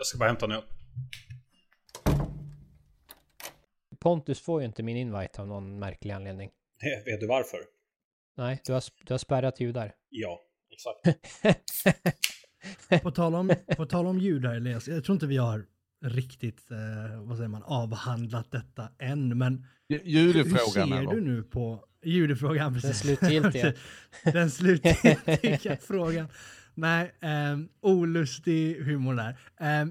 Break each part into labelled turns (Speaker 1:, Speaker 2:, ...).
Speaker 1: Jag ska bara hämta nu.
Speaker 2: Pontus får ju inte min invite av någon märklig anledning.
Speaker 1: Vet du varför?
Speaker 2: Nej, du har, du har spärrat judar.
Speaker 1: Ja, exakt.
Speaker 3: på, tal om, på tal om judar, Elias, jag tror inte vi har riktigt, eh, vad säger man, avhandlat detta än, men
Speaker 4: Judefrågan.
Speaker 3: Hur ser du nu på judefrågan?
Speaker 2: Den slutgiltiga.
Speaker 3: Den slutgiltiga frågan. Nej, eh, olustig humor där. Eh,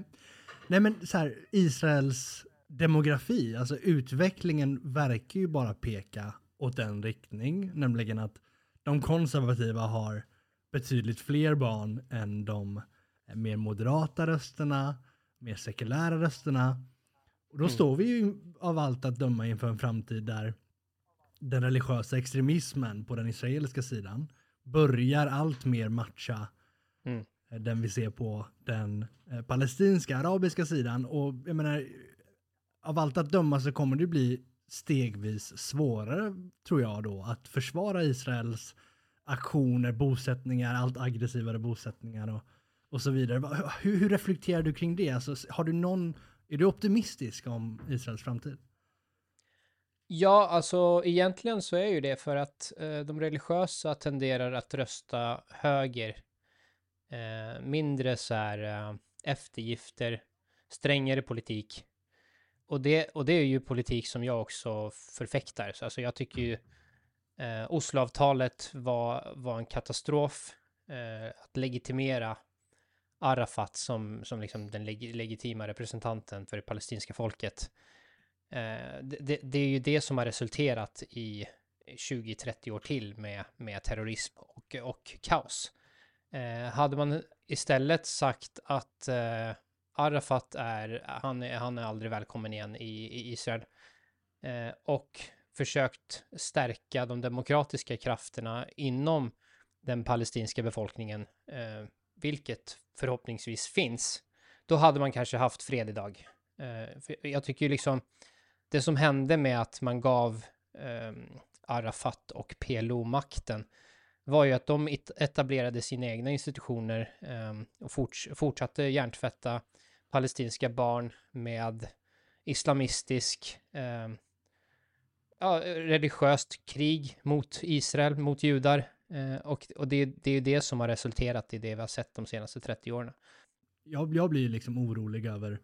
Speaker 3: nej men så här, Israels demografi, alltså utvecklingen verkar ju bara peka åt en riktning, nämligen att de konservativa har betydligt fler barn än de mer moderata rösterna, mer sekulära rösterna. Och då mm. står vi ju av allt att döma inför en framtid där den religiösa extremismen på den israeliska sidan börjar allt mer matcha mm. den vi ser på den eh, palestinska, arabiska sidan. Och jag menar, av allt att döma så kommer det bli stegvis svårare, tror jag då, att försvara Israels aktioner, bosättningar, allt aggressivare bosättningar och, och så vidare. Hur, hur reflekterar du kring det? Alltså, har du någon, är du optimistisk om Israels framtid?
Speaker 2: Ja, alltså egentligen så är ju det för att eh, de religiösa tenderar att rösta höger. Eh, mindre så här eh, eftergifter, strängare politik. Och det, och det är ju politik som jag också förfäktar. Så alltså jag tycker ju eh, Osloavtalet var, var en katastrof. Eh, att legitimera Arafat som, som liksom den leg legitima representanten för det palestinska folket. Eh, det, det, är ju det som har resulterat i 20-30 år till med, med terrorism och, och kaos. Eh, hade man istället sagt att eh, Arafat är, han är, han är aldrig välkommen igen i, i Israel. Eh, och försökt stärka de demokratiska krafterna inom den palestinska befolkningen, eh, vilket förhoppningsvis finns, då hade man kanske haft fred idag. Eh, jag tycker ju liksom, det som hände med att man gav eh, Arafat och PLO makten var ju att de etablerade sina egna institutioner eh, och forts fortsatte hjärntvätta palestinska barn med islamistisk, eh, ja, religiöst krig mot Israel, mot judar. Eh, och och det, det är ju det som har resulterat i det vi har sett de senaste 30 åren.
Speaker 3: Jag, jag blir liksom orolig över,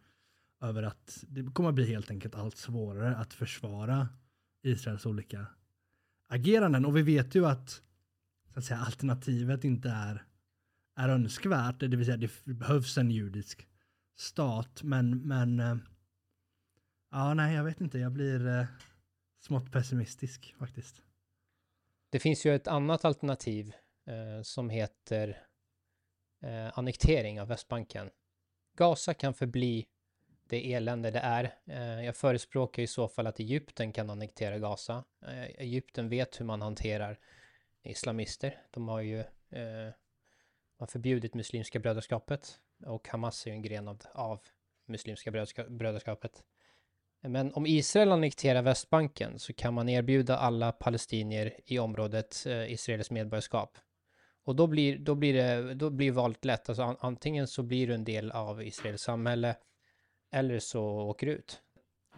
Speaker 3: över att det kommer att bli helt enkelt allt svårare att försvara Israels olika ageranden. Och vi vet ju att, så att säga, alternativet inte är, är önskvärt, det vill säga det behövs en judisk stat, men, men eh, ja, nej, jag vet inte, jag blir eh, smått pessimistisk faktiskt.
Speaker 2: Det finns ju ett annat alternativ eh, som heter eh, annektering av Västbanken. Gaza kan förbli det elände det är. Eh, jag förespråkar i så fall att Egypten kan annektera Gaza. Eh, Egypten vet hur man hanterar islamister. De har ju eh, har förbjudit Muslimska brödraskapet och Hamas är ju en gren av, av Muslimska brödraskapet. Men om Israel annekterar Västbanken så kan man erbjuda alla palestinier i området eh, Israels medborgarskap. Och då blir, då blir, det, då blir valet lätt. Alltså an, antingen så blir du en del av Israels samhälle eller så åker du ut.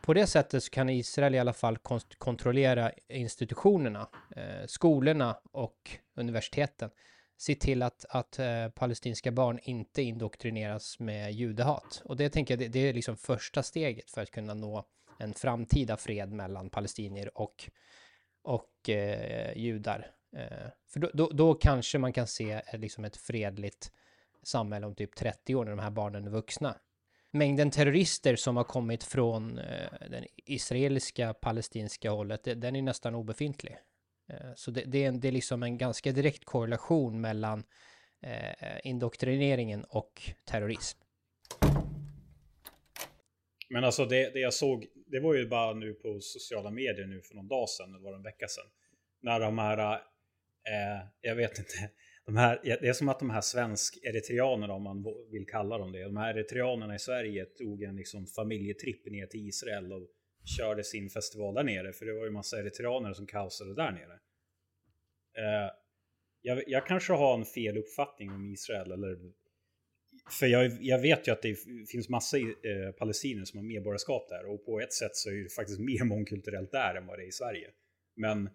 Speaker 2: På det sättet så kan Israel i alla fall kontrollera institutionerna, eh, skolorna och universiteten se till att, att eh, palestinska barn inte indoktrineras med judehat. Och det tänker jag, det, det, är liksom första steget för att kunna nå en framtida fred mellan palestinier och, och eh, judar. Eh, för då, då, då, kanske man kan se eh, liksom ett fredligt samhälle om typ 30 år när de här barnen är vuxna. Mängden terrorister som har kommit från eh, den israeliska palestinska hållet, den är nästan obefintlig. Eh, så det, det, är, det är liksom en ganska direkt korrelation mellan eh, indoktrineringen och terrorism.
Speaker 1: Men alltså det, det jag såg, det var ju bara nu på sociala medier nu för någon dag sedan, eller var det en vecka sedan. När de här, eh, jag vet inte, de här, det är som att de här svensk-eritreanerna, om man vill kalla dem det, de här eritreanerna i Sverige tog en liksom familjetripp ner till Israel och körde sin festival där nere. För det var ju massa eritreaner som kaosade där nere. Eh, jag, jag, kanske har en fel uppfattning om Israel eller för jag, jag, vet ju att det finns massa eh, palestinier som har medborgarskap där och på ett sätt så är det faktiskt mer mångkulturellt där än vad det är i Sverige. Men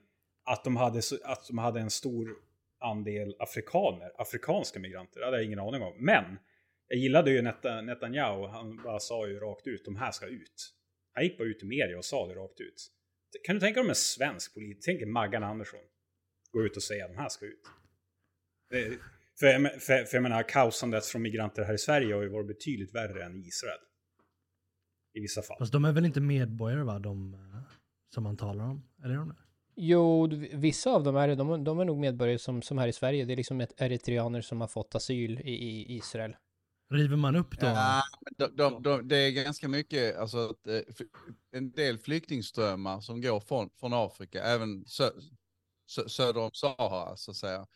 Speaker 1: att de hade, att de hade en stor andel afrikaner, afrikanska migranter, det hade jag ingen aning om. Men jag gillade ju Netanyahu, han bara sa ju rakt ut, de här ska ut. Han gick bara ut i media och sa det rakt ut. Kan du tänka dig om en svensk politiker, tänk Maggan Andersson, går ut och säger att de här ska ut. Det, för, för, för jag menar, kaosandet från migranter här i Sverige har ju varit betydligt värre än i Israel. I vissa fall.
Speaker 3: Fast de är väl inte medborgare va, de eh, som man talar om? Eller är de det?
Speaker 2: Jo, vissa av dem är det. De, de är nog medborgare som, som här i Sverige. Det är liksom ett eritreaner som har fått asyl i, i Israel.
Speaker 3: River man upp då?
Speaker 4: Ja, de, de, de, det är ganska mycket, alltså eh, en del flyktingströmmar som går från, från Afrika, även sö, sö, söder om Sahara så att säga.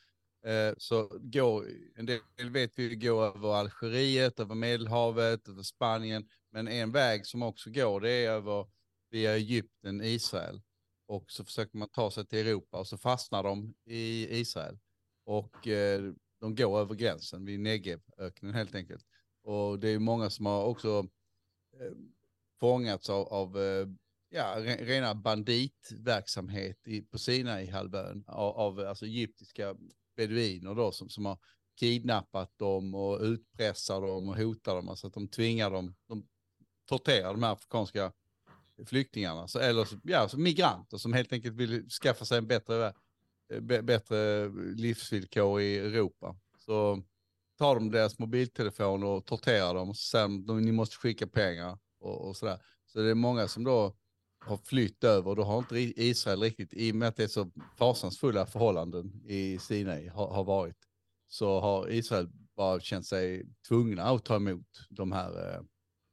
Speaker 4: Eh, så går, en del vet vi går över Algeriet, över Medelhavet, över Spanien. Men en väg som också går det är över via Egypten, Israel. Och så försöker man ta sig till Europa och så fastnar de i Israel. Och eh, de går över gränsen vid Negevöknen helt enkelt. Och det är många som har också eh, fångats av, av eh, ja, rena banditverksamhet i, på Sinai-halvön av, av alltså egyptiska beduiner då som, som har kidnappat dem och utpressar dem och hotar dem. Alltså att de tvingar dem, de torterar de här afrikanska flyktingarna, så, eller ja, så migranter som helt enkelt vill skaffa sig en bättre, eh, bättre livsvillkor i Europa. Så tar de deras mobiltelefon och torterar dem och säger att ni måste skicka pengar och, och sådär. Så det är många som då har flytt över och då har inte Israel riktigt, i och med att det är så fasansfulla förhållanden i Sinai har, har varit, så har Israel bara känt sig tvungna att ta emot de här, eh,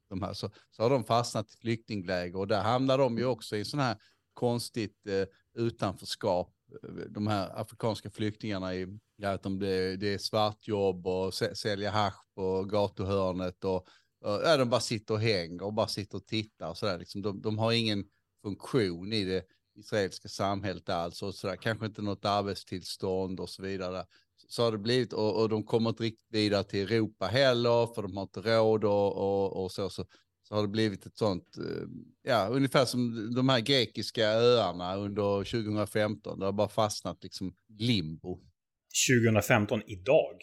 Speaker 4: de här. Så, så har de fastnat i flyktingläger och där hamnar de ju också i sådana här konstigt eh, utanförskap. De här afrikanska flyktingarna i, ja, att de, det, det är svartjobb och sälja hasch på gatuhörnet och, och ja, de bara sitter och hänger och bara sitter och tittar och sådär. Liksom, de, de har ingen funktion i det israeliska samhället alls och sådär. Kanske inte något arbetstillstånd och så vidare. Så har det blivit och, och de kommer inte riktigt vidare till Europa heller för de har inte råd och, och, och så, så. Så har det blivit ett sånt, eh, ja, ungefär som de här grekiska öarna under 2015. Det har bara fastnat liksom limbo.
Speaker 1: 2015 idag?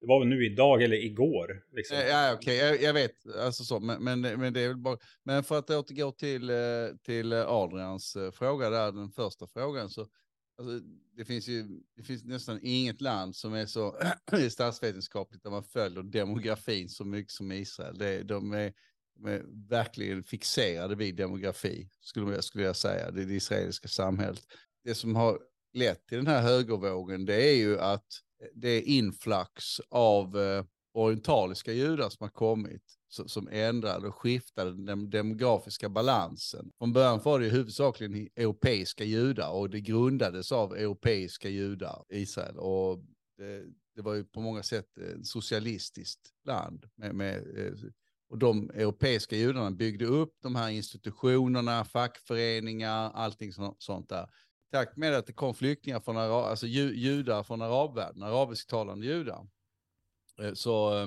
Speaker 1: Det var väl nu idag eller igår? Liksom.
Speaker 4: Ja, okej, okay. jag, jag, vet. Alltså så, men, men, men, det är väl bara... Men för att återgå till, eh, till Adrians eh, fråga där, den första frågan, så alltså, det finns ju det finns nästan inget land som är så statsvetenskapligt där man följer demografin så mycket som Israel. Det, de, är, de är verkligen fixerade vid demografi, skulle jag, skulle jag säga, det, det israeliska samhället. Det som har lett till den här högervågen, det är ju att det är influx av eh, orientaliska judar som har kommit som ändrade och skiftade den demografiska balansen. Från början var det huvudsakligen europeiska judar och det grundades av europeiska judar, Israel. Och det, det var ju på många sätt ett socialistiskt land. Med, med, eh, och de europeiska judarna byggde upp de här institutionerna, fackföreningar, allting sånt där takt med att det kom flyktingar från Arab, alltså judar från arabvärlden, arabisktalande judar. Eh, så eh,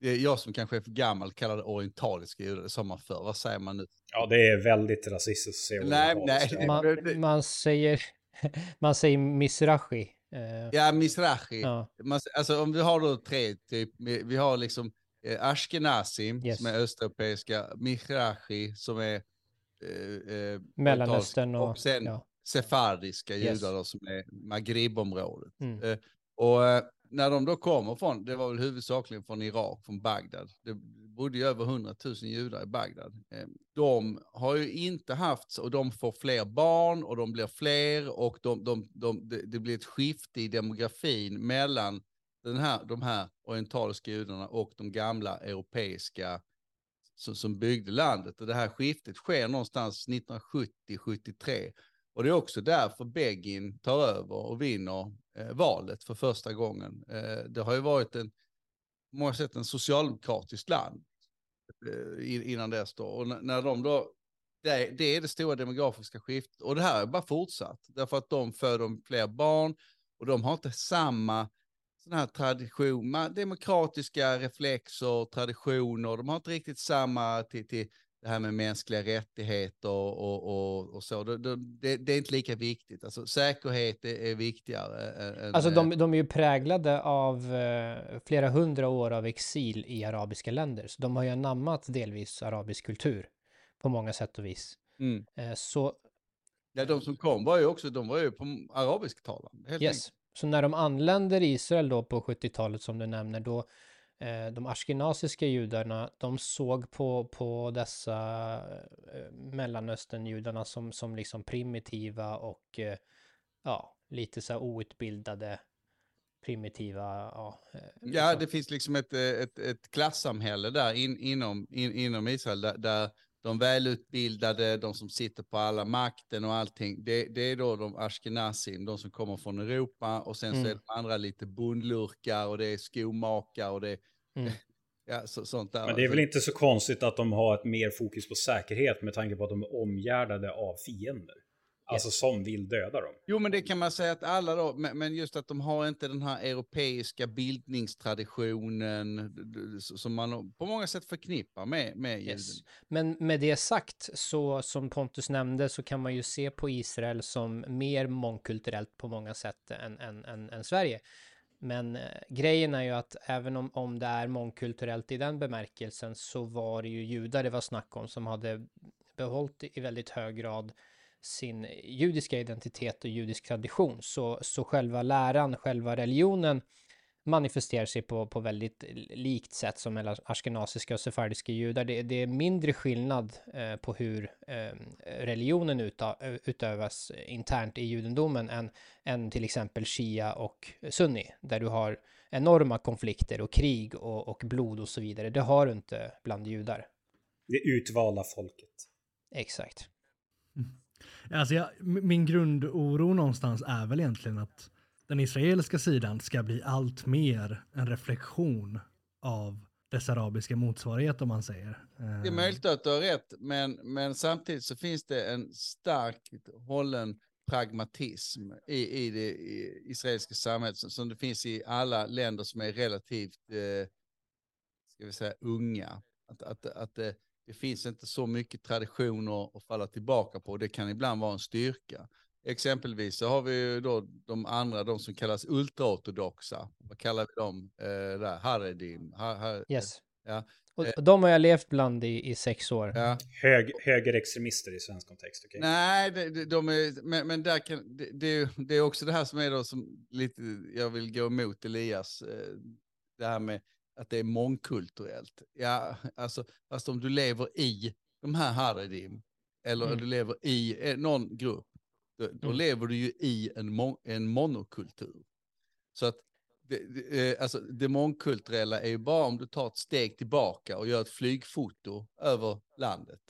Speaker 4: jag som kanske är för gammal kallar det orientaliska judar, det sa man förr. Vad säger man nu?
Speaker 1: Ja, det är väldigt rasistiskt att säga
Speaker 4: nej, nej,
Speaker 2: man, man, säger, man säger misrachi.
Speaker 4: Eh. Ja, misrachi. Ja. Man, alltså om vi har då tre, typ, vi har liksom eh, ashkenazi yes. som är östeuropeiska, misrachi som är
Speaker 2: eh, eh Mellanöstern och,
Speaker 4: och sen ja sefardiska yes. judar då, som är Maghribområdet. Mm. Eh, och eh, när de då kommer från, det var väl huvudsakligen från Irak, från Bagdad. Det bodde ju över 100 000 judar i Bagdad. Eh, de har ju inte haft, och de får fler barn och de blir fler och de, de, de, de det blir ett skifte i demografin mellan den här, de här orientaliska judarna och de gamla europeiska som, som byggde landet. Och det här skiftet sker någonstans 1970-73. Och det är också därför Begin tar över och vinner eh, valet för första gången. Eh, det har ju varit en, på många sätt en socialdemokratiskt land eh, innan dess då. Och när de då, det, det är det stora demografiska skiftet. Och det här är bara fortsatt, därför att de föder fler barn och de har inte samma sån här tradition, demokratiska reflexer, traditioner. De har inte riktigt samma till, till det här med mänskliga rättigheter och, och, och, så. Det, det, det, är inte lika viktigt. Alltså, säkerhet är, är viktigare. Än,
Speaker 2: alltså de, de är ju präglade av eh, flera hundra år av exil i arabiska länder. Så de har ju anammat delvis arabisk kultur på många sätt och vis.
Speaker 4: Mm.
Speaker 2: Eh, så...
Speaker 4: Ja, de som kom var ju också, de var ju på arabisktalande.
Speaker 2: Yes. Enkelt. Så när de anländer i Israel då på 70-talet som du nämner, då de ashkenaziska judarna, de såg på, på dessa eh, mellanösternjudarna som, som liksom primitiva och eh, ja, lite så här outbildade primitiva, ja.
Speaker 4: Eh, ja, liksom. det finns liksom ett, ett, ett klassamhälle där in, inom, in, inom Israel där, där de välutbildade, de som sitter på alla makten och allting, det, det är då de ashkenazim, de som kommer från Europa och sen mm. så är mm. de andra lite bondlurkar och det är skomakare och det mm. ja, så, sånt där.
Speaker 1: Men det är väl inte så konstigt att de har ett mer fokus på säkerhet med tanke på att de är omgärdade av fiender. Alltså som vill döda dem.
Speaker 4: Jo, men det kan man säga att alla då, men just att de har inte den här europeiska bildningstraditionen som man på många sätt förknippar med, med yes.
Speaker 2: Men med det sagt, så som Pontus nämnde, så kan man ju se på Israel som mer mångkulturellt på många sätt än, än, än, än Sverige. Men eh, grejen är ju att även om, om det är mångkulturellt i den bemärkelsen så var det ju judar det var snack om som hade behållit i väldigt hög grad sin judiska identitet och judisk tradition. Så, så själva läran, själva religionen manifesterar sig på, på väldigt likt sätt som mellan ashkenaziska och sefardiska judar. Det, det är mindre skillnad eh, på hur eh, religionen utö, utövas internt i judendomen än, än till exempel shia och sunni, där du har enorma konflikter och krig och, och blod och så vidare. Det har du inte bland judar.
Speaker 1: Det utvalda folket.
Speaker 2: Exakt.
Speaker 3: Alltså jag, min grundoro någonstans är väl egentligen att den israeliska sidan ska bli allt mer en reflektion av dess arabiska motsvarighet om man säger.
Speaker 4: Det är eh. möjligt att du har rätt, men, men samtidigt så finns det en starkt hållen pragmatism i, i det i israeliska samhället som det finns i alla länder som är relativt, eh, ska vi säga, unga. Att, att, att det, det finns inte så mycket traditioner att falla tillbaka på. Det kan ibland vara en styrka. Exempelvis så har vi ju då de andra, de som kallas ultraortodoxa. Vad kallar vi dem? Eh, där, Haredim. Ha, ha,
Speaker 2: yes.
Speaker 4: Ja.
Speaker 2: Och, och de har jag levt bland i, i sex år.
Speaker 4: Ja.
Speaker 1: Hög, högerextremister i svensk kontext, okay?
Speaker 4: Nej, de, de är, men, men där kan, det, det, det, är också det här som är då som lite, jag vill gå emot Elias, eh, det här med att det är mångkulturellt. Ja, alltså, fast om du lever i de här Haredim, eller mm. du lever i eh, någon grupp, då, då mm. lever du ju i en, mon en monokultur. Så att det, det, eh, alltså, det mångkulturella är ju bara om du tar ett steg tillbaka och gör ett flygfoto över landet.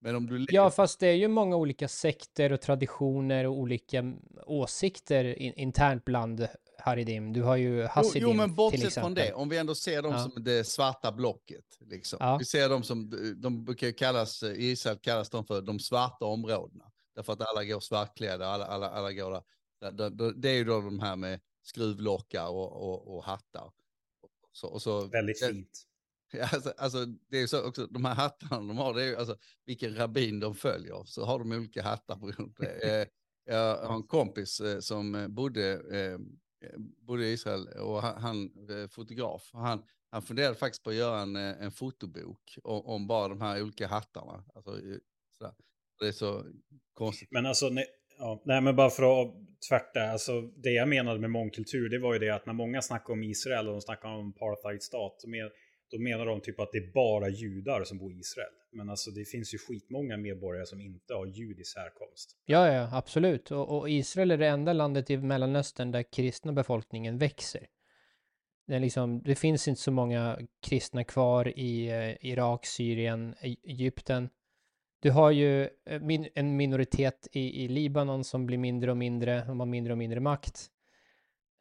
Speaker 2: Men om du ja, fast det är ju många olika sekter och traditioner och olika åsikter in, internt bland Haridim. Du har ju Hasidim
Speaker 4: Jo, jo men bortsett från det, om vi ändå ser dem ja. som det svarta blocket. Liksom. Ja. Vi ser dem som, de brukar kallas, i Israel kallas de för de svarta områdena. Därför att alla går svartklädda, alla, alla, alla går där. Det är ju då de här med skruvlockar och, och, och hattar. Så, och så,
Speaker 1: Väldigt fint.
Speaker 4: Alltså, alltså, det är så också, de här hattarna de har, det är ju alltså vilken rabbin de följer. Så har de olika hattar beroende på det. Jag har en kompis eh, som bodde, eh, Eh, bodde i Israel och han, han eh, fotograf. Han, han funderade faktiskt på att göra en, eh, en fotobok om, om bara de här olika hattarna. Alltså, sådär. Det är så konstigt.
Speaker 1: Men alltså, nej, ja, nej men bara för att tvärta, alltså det jag menade med mångkultur, det var ju det att när många snackar om Israel och de snackar om apartheidstat, då menar de typ att det är bara judar som bor i Israel. Men alltså det finns ju skitmånga medborgare som inte har judisk härkomst.
Speaker 2: Ja, ja, absolut. Och, och Israel är det enda landet i Mellanöstern där kristna befolkningen växer. Det, liksom, det finns inte så många kristna kvar i eh, Irak, Syrien, e-, Egypten. Du har ju eh, min, en minoritet i, i Libanon som blir mindre och mindre, de har mindre och mindre makt.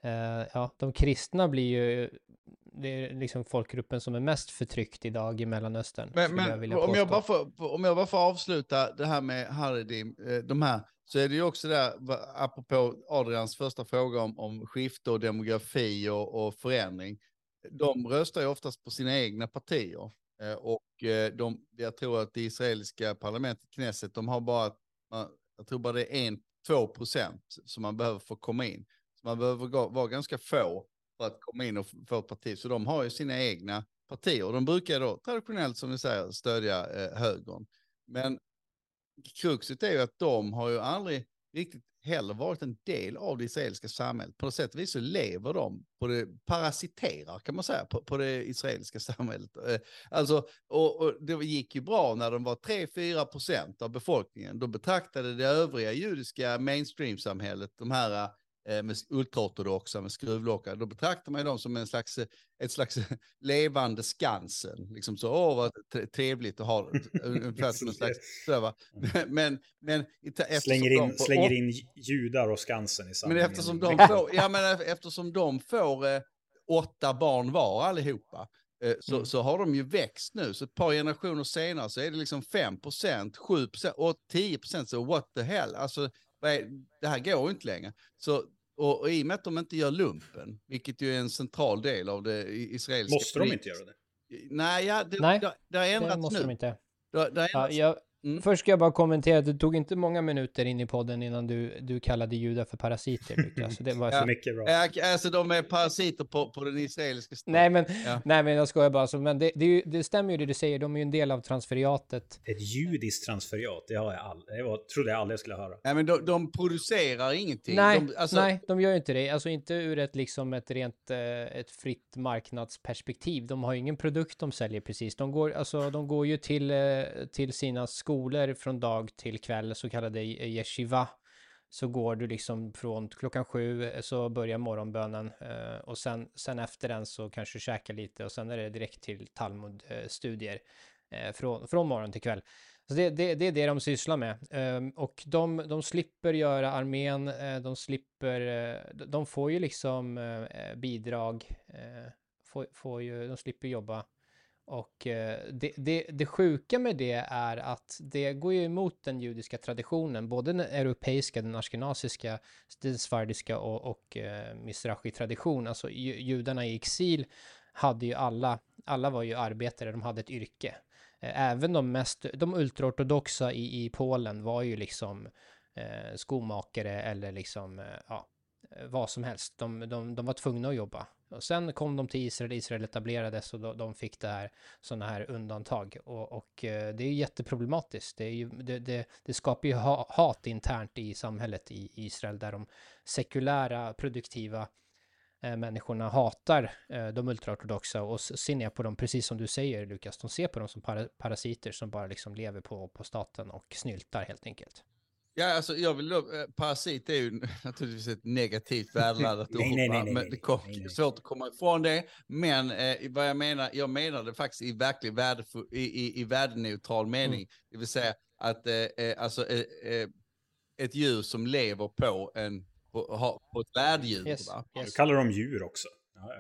Speaker 2: Eh, ja, de kristna blir ju det är liksom folkgruppen som är mest förtryckt idag i Mellanöstern.
Speaker 4: Men, men
Speaker 2: vilja
Speaker 4: om, jag bara får, om jag bara får avsluta det här med Haridim, eh, de här, så är det ju också där, apropå Adrians första fråga om, om skifte och demografi och, och förändring. De röstar ju oftast på sina egna partier. Eh, Och eh, de, jag tror att det israeliska parlamentet, Knesset, de har bara, jag tror bara det är en, två procent som man behöver få komma in. Så man behöver vara ganska få för att komma in och få ett parti. Så de har ju sina egna partier. Och de brukar då traditionellt, som vi säger, stödja eh, högern. Men kruxet är ju att de har ju aldrig riktigt heller varit en del av det israeliska samhället. På något sätt vis så lever de på det, parasiterar kan man säga, på, på det israeliska samhället. Eh, Alltså, och, och det gick ju bra när de var 3-4 procent av befolkningen. Då betraktade det övriga judiska mainstream-samhället, de här eh, med ultraortodoxa med skruvlockar, då betraktar man dem som en slags, eh, ett slags levande Skansen. Liksom så, åh vad tre- trevligt att ha. Ungefär som en slags, så, va? Men, men
Speaker 1: Slänger in,
Speaker 4: får
Speaker 1: slänger in judar och Skansen i samma
Speaker 4: men eftersom de får, ja, men eftersom de får eh, åtta barn var allihopa, eh, så,
Speaker 2: Mm.
Speaker 4: så har de ju växt nu. Så ett par generationer senare så är det liksom 5% 7 och 10% så what the hell. Alltså, det här går inte längre. Så, och, och i och med att de inte gör lumpen, vilket ju är en central del av det israeliska...
Speaker 1: Måste de inte göra det?
Speaker 4: Nej, ja, det,
Speaker 2: Nej,
Speaker 4: det, det har
Speaker 2: Det
Speaker 4: ändrats
Speaker 2: måste
Speaker 4: nu.
Speaker 2: de inte.
Speaker 4: Det, det har
Speaker 2: Ja,
Speaker 4: ändrats.
Speaker 2: jag,
Speaker 4: Mm.
Speaker 2: Först ska jag bara kommentera att det tog inte många minuter in i podden innan du, du kallade judar för parasiter, Lukas. Så det var så
Speaker 4: Ja.
Speaker 1: Mycket bra.
Speaker 4: Ja, Alltså de är parasiter på, på den israeliska staten.
Speaker 2: Nej men,
Speaker 4: Ja.
Speaker 2: nej men jag skojar bara. Så, men det, det, det stämmer ju det du säger, de är ju en del av transferiatet.
Speaker 1: Ett judiskt transferiat, det har jag aldrig, det var, trodde jag aldrig jag skulle höra.
Speaker 4: Nej, men de, de producerar ingenting.
Speaker 2: Nej,
Speaker 4: de, alltså,
Speaker 2: nej, de gör ju inte det. Alltså inte ur ett, liksom ett rent eh, ett fritt marknadsperspektiv. De har ju ingen produkt de säljer precis. De går, alltså, de går ju till, eh, till sina skolor från dag till kväll, så kallade yeshiva. Så går du liksom från klockan sju eh, så börjar morgonbönen eh, och sen, sen efter den så kanske du käkar lite och sen är det direkt till talmudstudier eh, från, från morgon till kväll. Så det, det, det är det de sysslar med. Ehm, och de, de slipper göra armén, de slipper, de- får ju liksom bidrag, får, får ju, de slipper jobba. Och eh, det, det, det sjuka med det är att det går ju emot den judiska traditionen, både den europeiska, den askenasiska, den svardiska och, och eh, misrachi-tradition. Alltså ju, judarna i exil hade ju alla, alla var ju arbetare, de hade ett yrke. Eh, Även de mest, de ultraortodoxa i, i Polen var ju liksom eh, skomakare eller liksom, eh, ja, eh, vad som helst. De, de, de var tvungna att jobba. Och sen kom de till Israel, Israel etablerades och de, fick det här, sådana här undantag. Och, och eh, det är ju jätteproblematiskt. Det, är ju, det, det, det skapar ju hat internt i samhället i Israel där de sekulära, produktiva eh, människorna hatar eh, de ultraortodoxa och ser ner på dem, precis som du säger Lukas, de ser på dem som para, parasiter som bara liksom lever på, på staten och snyltar helt enkelt.
Speaker 4: Ja, alltså jag vill då, eh, parasit är ju naturligtvis ett negativt värdeladdat ord,
Speaker 1: nej, nej, nej,
Speaker 4: men
Speaker 1: nej,
Speaker 4: det kom,
Speaker 1: nej, nej.
Speaker 4: svårt att komma ifrån det. Men eh, vad jag menar, jag menar det faktiskt i verklig värdefull, i, i, i värdeneutral mening,
Speaker 1: Mm.
Speaker 4: det vill säga att eh, eh, alltså, eh, eh, ett djur som lever på en på, på ett värddjur.
Speaker 2: Yes,
Speaker 4: Va?
Speaker 1: Du
Speaker 2: yes.
Speaker 1: kallar dem djur också.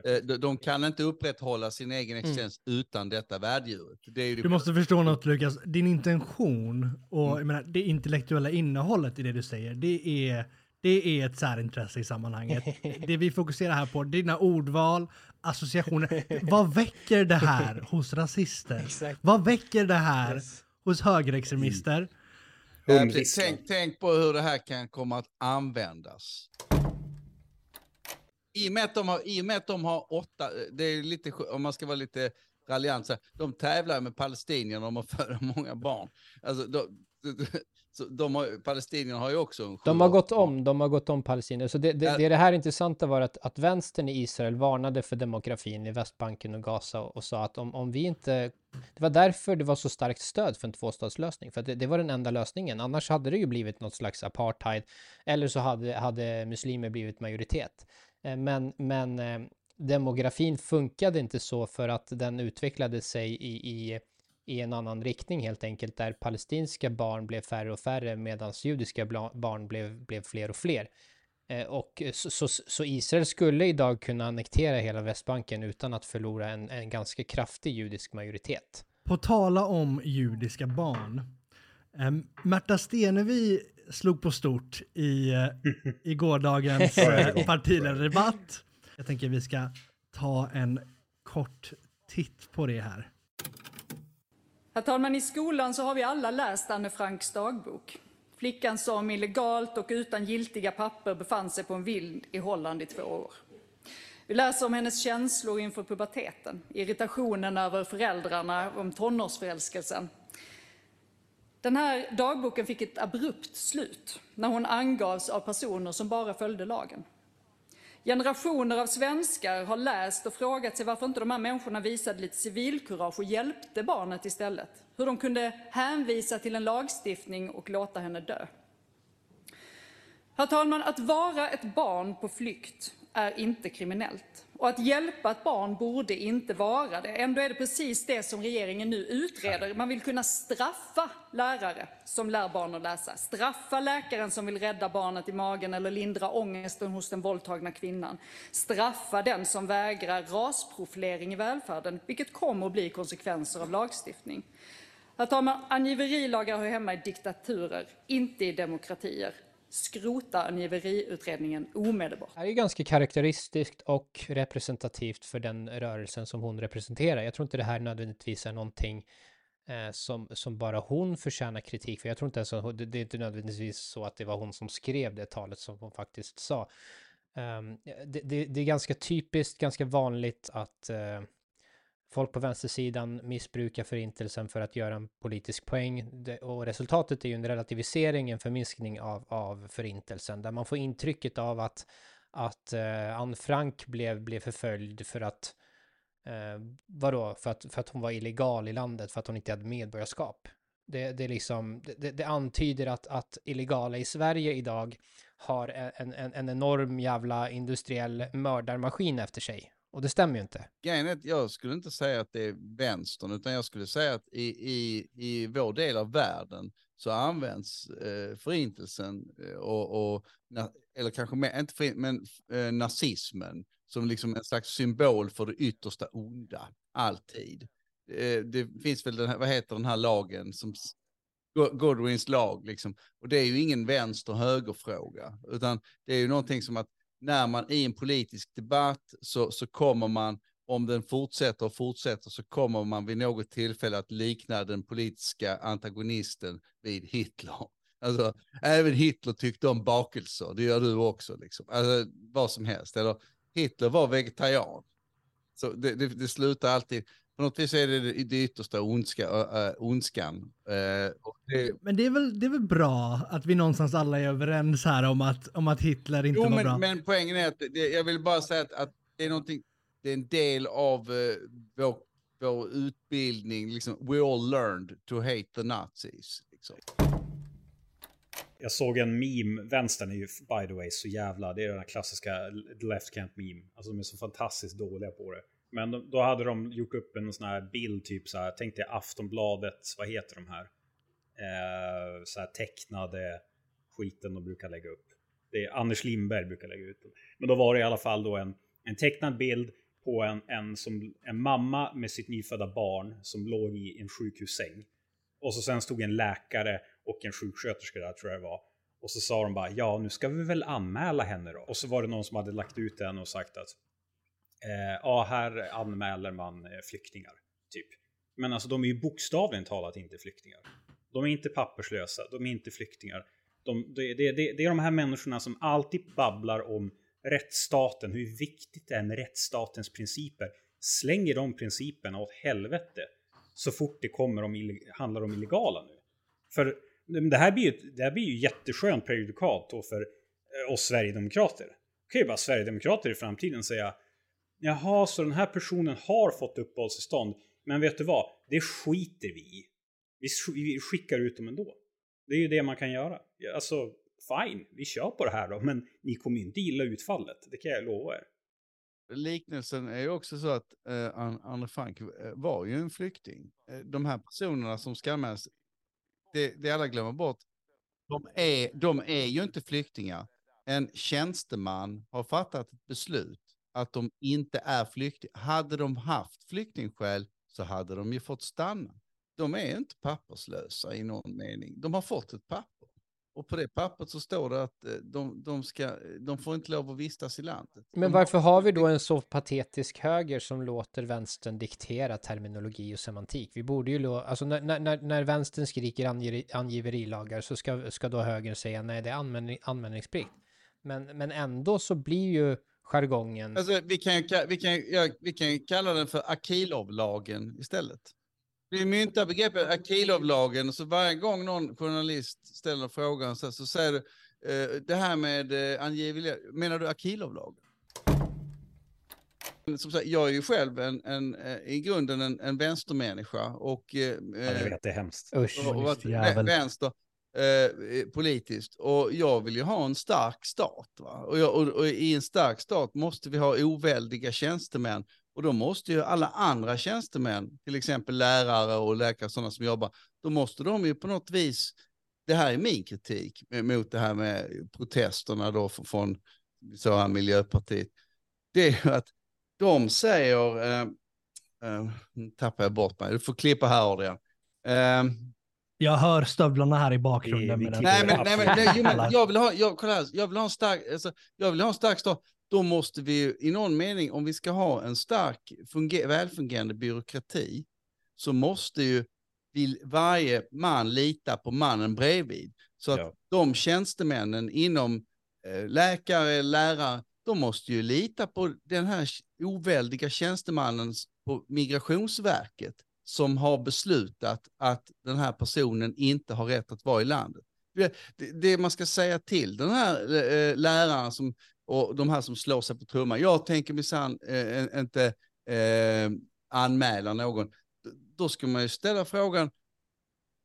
Speaker 4: Eh, de, de kan inte upprätthålla sin egen
Speaker 2: Mm.
Speaker 4: existens utan detta värddjuret. Det
Speaker 3: Du måste förstå något Lukas, din intention
Speaker 4: Mm.
Speaker 3: och jag menar, det intellektuella innehållet i det du säger, det är, det är ett särintresse i sammanhanget. det vi fokuserar här på, dina ordval, associationer. Vad väcker det här hos rasister?
Speaker 2: Exakt.
Speaker 3: Vad väcker det här
Speaker 2: Yes.
Speaker 3: hos högerextremister?
Speaker 1: Hundvisslan.
Speaker 4: tänk, tänk på hur det här kan komma att användas. I och med att de har, i med att de har åtta, det är lite, om man ska vara lite raljant, de tävlar med palestinierna om att föda många barn. Alltså, de, de har, palestinierna har ju också en
Speaker 2: De har gått om, de har gått om palestinier. Så det, det, det, det här intressanta var att, att vänstern i Israel varnade för demografin i Västbanken och Gaza och, och sa att om, om vi inte... Det var därför det var så starkt stöd för en tvåstatslösning, för det, det var den enda lösningen. Annars hade det ju blivit något slags apartheid, eller så hade, hade muslimer blivit majoritet. Eh, men, men eh, demografin funkade inte så för att den utvecklade sig i, i i en annan riktning helt enkelt, där palestinska barn blev färre och färre medan judiska barn blev, blev fler och fler. Eh, och så, så, så, Israel skulle idag kunna annektera hela Västbanken utan att förlora en, en ganska kraftig judisk majoritet.
Speaker 3: På tala om judiska barn. Ehm, Märta Stenevi slog på stort i, eh, i gårdagens eh, partiledardebatt. Jag tänker vi ska ta en kort titt på det här.
Speaker 5: Herr talman, i skolan så har vi alla läst Anne Franks dagbok. Flickan som illegalt och utan giltiga papper befann sig på en vild i Holland i två år. Vi läser om hennes känslor inför puberteten, irritationen över föräldrarna, om tonårsförälskelsen. Den här dagboken fick ett abrupt slut när hon angavs av personer som bara följde lagen. Generationer av svenskar har läst och frågat sig varför inte de här människorna visade lite civilkurage och hjälpte barnet istället. Hur de kunde hänvisa till en lagstiftning och låta henne dö. Herr talman, att vara ett barn på flykt är inte kriminellt. Och att hjälpa ett barn borde inte vara det. Ändå är det precis det som regeringen nu utreder. Man vill kunna straffa lärare som lär barn att läsa. Straffa läkaren som vill rädda barnet i magen eller lindra ångesten hos den våldtagna kvinnan. Straffa den som vägrar rasprofilering i välfärden, vilket kommer att bli konsekvenser av lagstiftning. Herr talman, angiverilagar hör hemma i diktaturer, inte i demokratier skrota angiveriutredningen omedelbart.
Speaker 2: Det här är ganska karaktäristiskt och representativt för den rörelsen som hon representerar. Jag tror inte det här nödvändigtvis är någonting eh, som, som bara hon förtjänar kritik för. Jag tror inte ens att det är inte nödvändigtvis så att det var hon som skrev det talet som hon faktiskt sa. Um, det, det, det, är ganska typiskt, ganska vanligt att uh, folk på vänstersidan missbrukar förintelsen för att göra en politisk poäng. och resultatet är ju en relativisering, en förminskning av, av förintelsen, där man får intrycket av att, att eh, Anne Frank blev, blev förföljd för att, Eh, vadå, för att, för att hon var illegal i landet, för att hon inte hade medborgarskap. Det, det, liksom, det, det antyder att, att illegala i Sverige idag har en, en, en enorm jävla industriell mördarmaskin efter sig och det stämmer ju inte.
Speaker 4: Grejen jag skulle inte säga att det är vänstern, utan jag skulle säga att i, i, i vår del av världen så används eh, förintelsen eh, och, och, eller kanske mer, inte förintelsen, men eh, nazismen som liksom en slags symbol för det yttersta onda, alltid. Eh, det finns väl den här, vad heter den här lagen som Godwins lag, liksom. Och det är ju ingen vänster-höger-fråga, utan det är ju någonting som att när man i en politisk debatt så, så kommer man, om den fortsätter och fortsätter, så kommer man vid något tillfälle att likna den politiska antagonisten vid Hitler. Alltså, även Hitler tyckte om bakelser, det gör du också, liksom. Alltså, vad som helst. Eller Hitler var vegetarian. Så det, det, det slutar alltid, på något vis är det det yttersta ondska, äh, ondskan. Äh,
Speaker 3: det... Men det är, väl, det är väl bra att vi någonstans alla är överens här om att, om att Hitler inte jo, var
Speaker 4: men,
Speaker 3: bra.
Speaker 4: Men poängen är att det, jag vill bara säga att, att det är någonting, det är en del av uh, vår, vår utbildning, liksom, we all learned to hate the nazis. Liksom.
Speaker 1: Jag såg en meme, vänstern är ju by the way så jävla, det är den här klassiska left camp meme. Alltså de är så fantastiskt dåliga på det. Men de, då hade de gjort upp en sån här bild, typ så här, tänk dig Aftonbladet, vad heter de här? Eh, så här tecknade skiten de brukar lägga upp. Det är Anders Lindberg brukar lägga ut. Men då var det i alla fall då en, en tecknad bild på en, en, som, en mamma med sitt nyfödda barn som låg i en sjukhussäng. Och så sen stod en läkare och en sjuksköterska där tror jag det var. Och så sa de bara ja nu ska vi väl anmäla henne då. Och så var det någon som hade lagt ut den och sagt att eh, ja, här anmäler man eh, flyktingar. Typ. Men alltså de är ju bokstavligen talat inte flyktingar. De är inte papperslösa, de är inte flyktingar. De, det, det, det, det är de här människorna som alltid babblar om rättsstaten, hur viktigt det är med rättsstatens principer. Slänger de principerna åt helvete så fort det kommer om, handlar om illegala nu. För det här blir ju, det här blir ju jätteskönt prejudikat för eh, oss Sverigedemokrater. Då kan ju bara Sverigedemokrater i framtiden säga Jaha, så den här personen har fått uppehållstillstånd. Men vet du vad? Det skiter vi i. Vi skickar ut dem ändå. Det är ju det man kan göra. Alltså, fine, vi kör på det här då. Men ni kommer ju inte gilla utfallet. Det kan jag lova er.
Speaker 4: Liknelsen är ju också så att eh, Anne Frank eh, var ju en flykting. Eh, de här personerna som ska anmälas, det, det alla glömmer bort, de är, de är ju inte flyktingar. en tjänsteman har fattat ett beslut att de inte är flyktingar. Hade de haft flyktingskäl så hade de ju fått stanna. De är inte papperslösa i någon mening. De har fått ett papper. Och på det pappret så står det att eh, de, de, ska, de får inte lov att vistas i landet.
Speaker 2: Men varför har vi då en så patetisk höger som låter vänstern diktera terminologi och semantik? Vi borde ju, alltså när, när, när vänstern skriker angiverilagar så ska, ska då högern säga nej, det är anmälningsplikt. Men, men ändå så blir ju jargongen...
Speaker 4: Alltså, vi, kan, vi, kan, ja, vi kan kalla den för Akilovlagen istället. Vi myntar begreppet Akilovlagen, så varje gång någon journalist ställer frågan så, så säger du eh, det här med eh, angivlighet, menar du Akilovlagen? Som sagt, jag är ju själv en, en, eh, i grunden en, en vänstermänniska och... Eh,
Speaker 1: ja, jag vet, det är hemskt.
Speaker 3: Usch,
Speaker 4: och, och, vänster Eh, eh, politiskt. Och jag vill ju ha en stark stat. Va? Och, jag, och, och, i en stark stat måste vi ha oväldiga tjänstemän. Och då måste ju alla andra tjänstemän, till exempel lärare och läkare, sådana som jobbar, då måste de ju på något vis, det här är min kritik mot det här med protesterna då från så här Miljöpartiet, det är ju att de säger, eh, eh, nu tappar jag bort mig, du får klippa här Adrian, eh,
Speaker 3: jag hör stövlarna här i bakgrunden.
Speaker 4: Vi, vi nej, men, nej, men, nej, men jag vill ha, jag, kolla här, jag vill ha en stark, alltså, jag vill ha en stark stat. Då måste vi i någon mening, om vi ska ha en stark, funger, välfungerande byråkrati, så måste ju vill varje man lita på mannen bredvid. Så att ja. de tjänstemännen inom eh, läkare, lärare, de måste ju lita på den här oväldiga tjänstemannen på Migrationsverket som har beslutat att den här personen inte har rätt att vara i landet. Det, det man ska säga till den här äh, läraren som, och de här som slår sig på trumman, jag tänker minsann äh, inte äh, anmäla någon. Då ska man ju ställa frågan,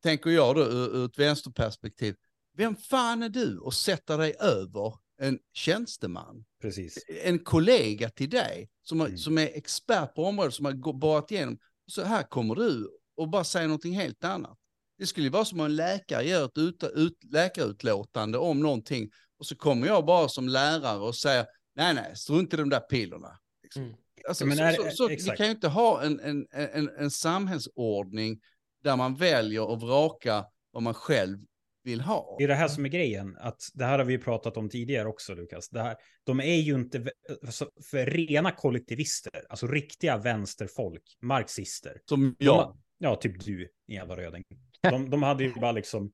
Speaker 4: tänker jag då ur, ur ett vänsterperspektiv, vem fan är du och sätter dig över en tjänsteman?
Speaker 1: Precis.
Speaker 4: En kollega till dig som, har, mm. som är expert på området, som har borrat igenom så här kommer du och bara säger någonting helt annat. Det skulle vara som om en läkare gör ett ut, ut, läkarutlåtande om någonting och så kommer jag bara som lärare och säger nej, nej, strunt i de där pillerna. Liksom. Mm. Alltså, Men är, så, så, så vi kan ju inte ha en, en, en, en samhällsordning där man väljer och vraka vad man själv vill ha.
Speaker 1: Det är det här som är grejen, att det här har vi pratat om tidigare också, Lukas. Det här, de är ju inte alltså, för rena kollektivister, alltså riktiga vänsterfolk, marxister.
Speaker 4: Som jag.
Speaker 1: De, ja, typ du, jävla röding. De, de hade ju bara liksom,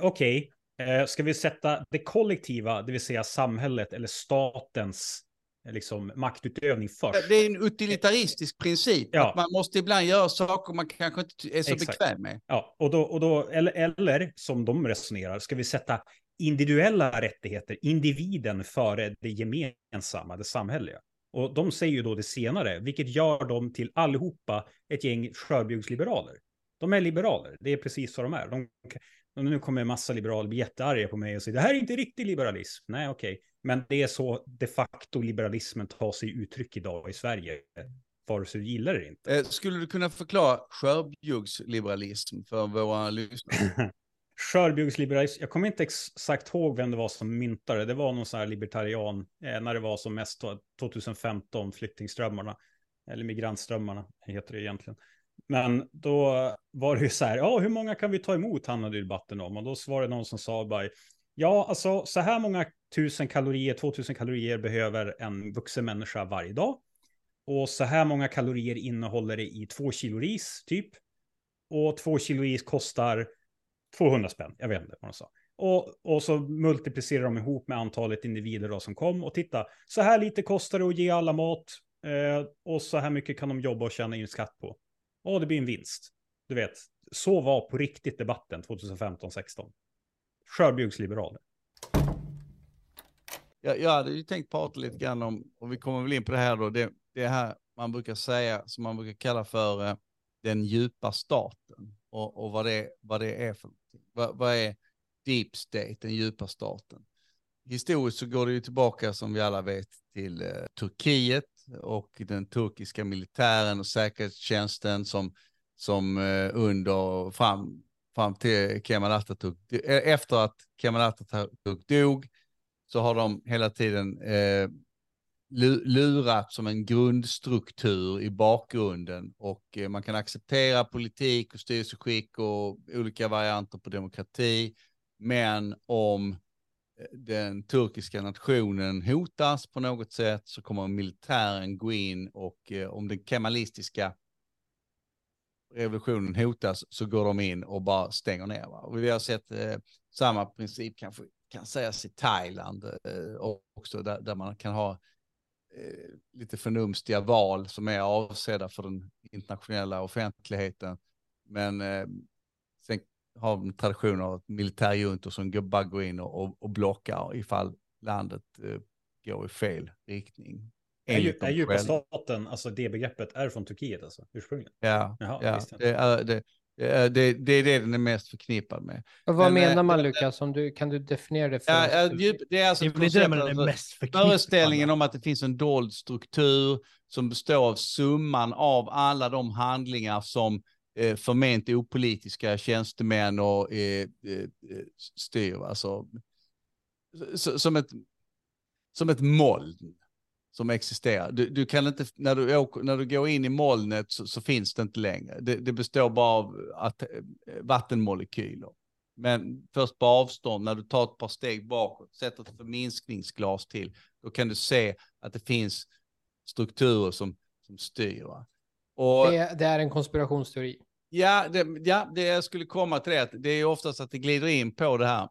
Speaker 1: okej, okay, eh, ska vi sätta det kollektiva, det vill säga samhället eller statens liksom, maktutövning först.
Speaker 4: Det är en utilitaristisk princip. Ja. Att man måste ibland göra saker man kanske inte är så Exakt. bekväm med.
Speaker 1: Ja, och då, och då eller, eller som de resonerar, ska vi sätta individuella rättigheter, individen före det gemensamma, det samhälleliga. Och de säger ju då det senare, vilket gör dem till allihopa ett gäng skörbjugsliberaler. De är liberaler, det är precis så de är. De, nu kommer en massa liberaler bli jättearga på mig och säger det här är inte riktig liberalism. Nej, okej. Okay. Men det är så de facto liberalismen tar sig uttryck idag i Sverige. Vare sig du gillar det inte.
Speaker 4: Eh, skulle du kunna förklara skörbjuggsliberalism för våra lyssnare?
Speaker 1: Skörbjuggsliberalism, jag kommer inte exakt ihåg vem det var som myntade det. var någon sån här libertarian eh, när det var som mest 2015, flyktingströmmarna. Eller migrantströmmarna heter det egentligen. Men då var det ju så här, ja hur många kan vi ta emot handlade debatten om. Och då svarade någon som sa bara, ja alltså så här många tusen kalorier, 2000 kalorier behöver en vuxen människa varje dag. Och så här många kalorier innehåller det i två kilo ris, typ. Och två kilo ris kostar 200 spänn, jag vet inte vad de sa. Och, och så multiplicerar de ihop med antalet individer då som kom. Och titta, så här lite kostar det att ge alla mat. Eh, och så här mycket kan de jobba och tjäna in skatt på. Och det blir en vinst. Du vet, så var på riktigt debatten 2015-16. Skörbjugsliberaler.
Speaker 4: Jag, jag hade ju tänkt prata lite grann om, och vi kommer väl in på det här då, det, det här man brukar säga, som man brukar kalla för eh, den djupa staten. Och, och vad, det, vad det är för vad, vad är deep state, den djupa staten? Historiskt så går det ju tillbaka som vi alla vet till eh, Turkiet och den turkiska militären och säkerhetstjänsten som, som eh, under fram, fram till Kemal Atatürk, eh, efter att Kemal Atatürk dog, så har de hela tiden eh, lurat som en grundstruktur i bakgrunden och eh, man kan acceptera politik och styrelseskick och olika varianter på demokrati. Men om eh, den turkiska nationen hotas på något sätt så kommer militären gå in och eh, om den kemalistiska revolutionen hotas så går de in och bara stänger ner. Va? Och vi har sett eh, samma princip kanske kan sägas i Thailand eh, också, där, där, man kan ha eh, lite förnumstiga val som är avsedda för den internationella offentligheten. Men eh, sen har de traditioner av militärjuntor som bara går in och, och, och blockar ifall landet eh, går i fel riktning.
Speaker 1: Är, är djupa staten, alltså det begreppet, är från Turkiet alltså, ursprungligen?
Speaker 4: Ja, Jaha, ja det, är, det, det, det är det den är mest förknippad med.
Speaker 2: Och vad Men, menar man Lukas? Om du, kan du definiera det? För
Speaker 4: ja, djup, det är alltså det är det alltså, mest föreställningen om att det finns en dold struktur som består av summan av alla de handlingar som eh, förment opolitiska tjänstemän och eh, eh, styr. Alltså, som ett, som ett moln som existerar. Du, du, kan inte, när du, åker, när du går in i molnet så, så finns det inte längre. Det, det, består bara av att, eh, vattenmolekyler. Men först på avstånd, när du tar ett par steg bakåt, sätter ett förminskningsglas till, då kan du se att det finns strukturer som, som styr.
Speaker 2: Och, det, det är en konspirationsteori.
Speaker 4: Ja, det, ja, det jag skulle komma till det, det är oftast att det glider in på det här.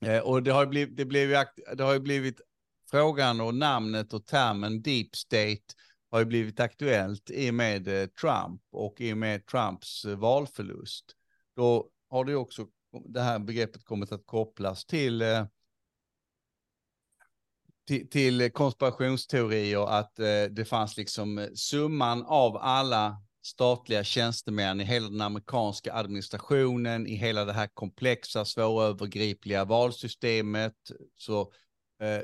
Speaker 4: Eh, och det har, blivit, det, blev, det har ju blivit frågan och namnet och termen deep state har ju blivit aktuellt i och med eh, Trump och i och med Trumps eh, valförlust. Då har det också det här begreppet kommit att kopplas till eh, till, till konspirationsteorier att det fanns liksom summan av alla statliga tjänstemän i hela den amerikanska administrationen, i hela det här komplexa, svårövergripliga valsystemet, så eh,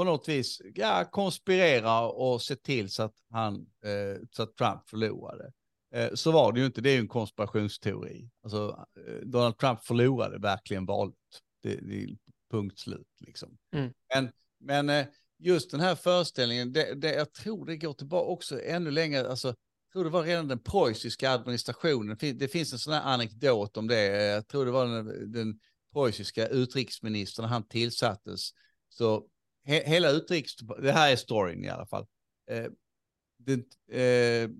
Speaker 4: på något vis ja, konspirera och se till så att, han, eh, så att Trump förlorade. Eh, så var det ju inte, det är ju en konspirationsteori. Alltså, eh, Donald Trump förlorade verkligen valet. Det, det är punkt slut liksom. Mm. Men, men eh, just den här föreställningen, det, det, jag tror det går tillbaka också ännu längre, alltså, jag tror det var redan den preussiska administrationen, det finns en sån här anekdot om det, jag tror det var den, den preussiska utrikesministern han tillsattes, så he, hela utrikes... Det här är storyn i alla fall. Eh, det, eh,